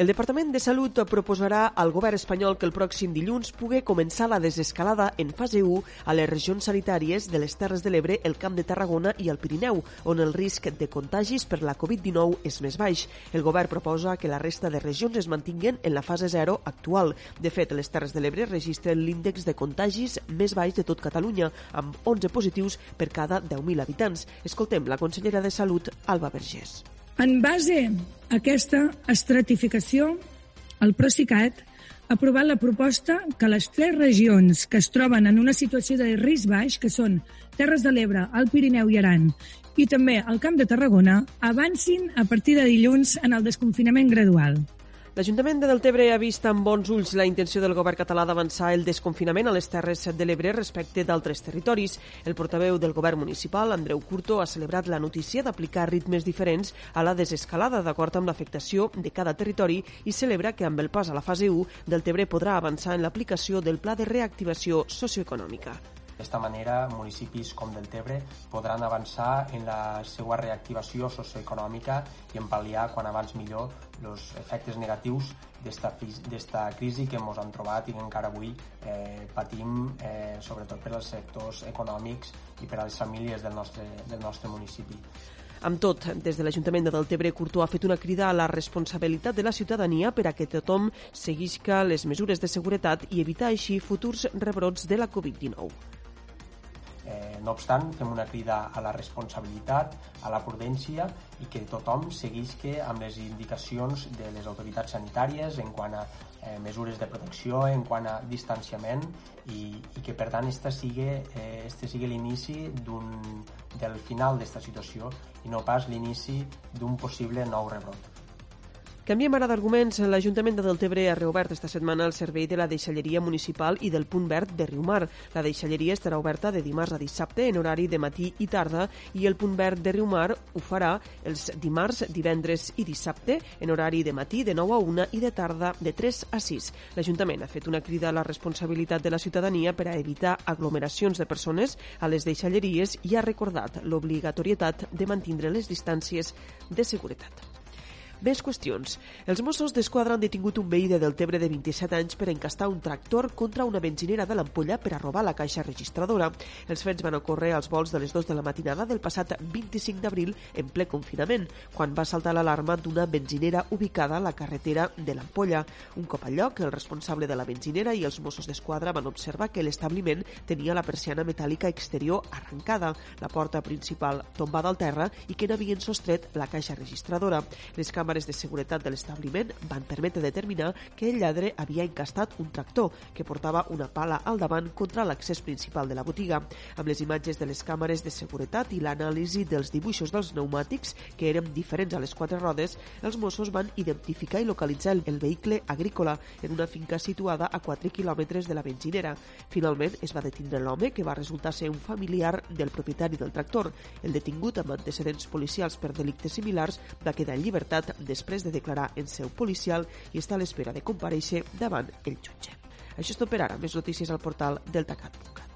El Departament de Salut proposarà al govern espanyol que el pròxim dilluns pugui començar la desescalada en fase 1 a les regions sanitàries de les Terres de l'Ebre, el Camp de Tarragona i el Pirineu, on el risc de contagis per la Covid-19 és més baix. El govern proposa que la resta de regions es mantinguin en la fase 0 actual. De fet, les Terres de l'Ebre registren l'índex de contagis més baix de tot Catalunya, amb 11 positius per cada 10.000 habitants. Escoltem la consellera de Salut, Alba Vergés. En base a aquesta estratificació, el Procicat ha aprovat la proposta que les tres regions que es troben en una situació de risc baix, que són Terres de l'Ebre, el Pirineu i Aran, i també el Camp de Tarragona, avancin a partir de dilluns en el desconfinament gradual. L'Ajuntament de Deltebre ha vist amb bons ulls la intenció del govern català d'avançar el desconfinament a les Terres de l'Ebre respecte d'altres territoris. El portaveu del govern municipal, Andreu Curto, ha celebrat la notícia d'aplicar ritmes diferents a la desescalada d'acord amb l'afectació de cada territori i celebra que amb el pas a la fase 1 Deltebre podrà avançar en l'aplicació del Pla de Reactivació Socioeconòmica. D'esta manera, municipis com Deltebre podran avançar en la seva reactivació socioeconòmica i en pal·liar quan abans millor els efectes negatius d'esta crisi que ens han trobat i que encara avui eh, patim, eh, sobretot per als sectors econòmics i per a les famílies del nostre, del nostre municipi. Amb tot, des de l'Ajuntament de Deltebre, Curtó ha fet una crida a la responsabilitat de la ciutadania per a que tothom seguisca les mesures de seguretat i evitar així futurs rebrots de la Covid-19. No obstant, fem una crida a la responsabilitat, a la prudència i que tothom seguisca amb les indicacions de les autoritats sanitàries en quant a eh, mesures de protecció, en quant a distanciament i, i que per tant este sigui, eh, este sigui l'inici del final d'esta situació i no pas l'inici d'un possible nou rebrot. Canviem ara d'arguments. L'Ajuntament de Deltebre ha reobert esta setmana el servei de la deixalleria municipal i del punt verd de Riumar. La deixalleria estarà oberta de dimarts a dissabte en horari de matí i tarda i el punt verd de Riumar ho farà els dimarts, divendres i dissabte en horari de matí de 9 a 1 i de tarda de 3 a 6. L'Ajuntament ha fet una crida a la responsabilitat de la ciutadania per a evitar aglomeracions de persones a les deixalleries i ha recordat l'obligatorietat de mantindre les distàncies de seguretat. Més qüestions. Els Mossos d'Esquadra han detingut un veí de Deltebre de 27 anys per encastar un tractor contra una benzinera de l'Ampolla per a robar la caixa registradora. Els fets van ocórrer als vols de les 2 de la matinada del passat 25 d'abril en ple confinament, quan va saltar l'alarma d'una benzinera ubicada a la carretera de l'Ampolla. Un cop al lloc, el responsable de la benzinera i els Mossos d'Esquadra van observar que l'establiment tenia la persiana metàl·lica exterior arrencada, la porta principal tombada al terra i que n'havien sostret la caixa registradora. Les càmeres càmeres de seguretat de l'establiment van permetre determinar que el lladre havia encastat un tractor que portava una pala al davant contra l'accés principal de la botiga. Amb les imatges de les càmeres de seguretat i l'anàlisi dels dibuixos dels pneumàtics, que eren diferents a les quatre rodes, els Mossos van identificar i localitzar el, vehicle agrícola en una finca situada a 4 quilòmetres de la benzinera. Finalment es va detindre l'home, que va resultar ser un familiar del propietari del tractor. El detingut, amb antecedents policials per delictes similars, va quedar en llibertat després de declarar en seu policial i està a l'espera de compareixer davant el jutge. Això és tot per ara. Més notícies al portal deltacat.cat.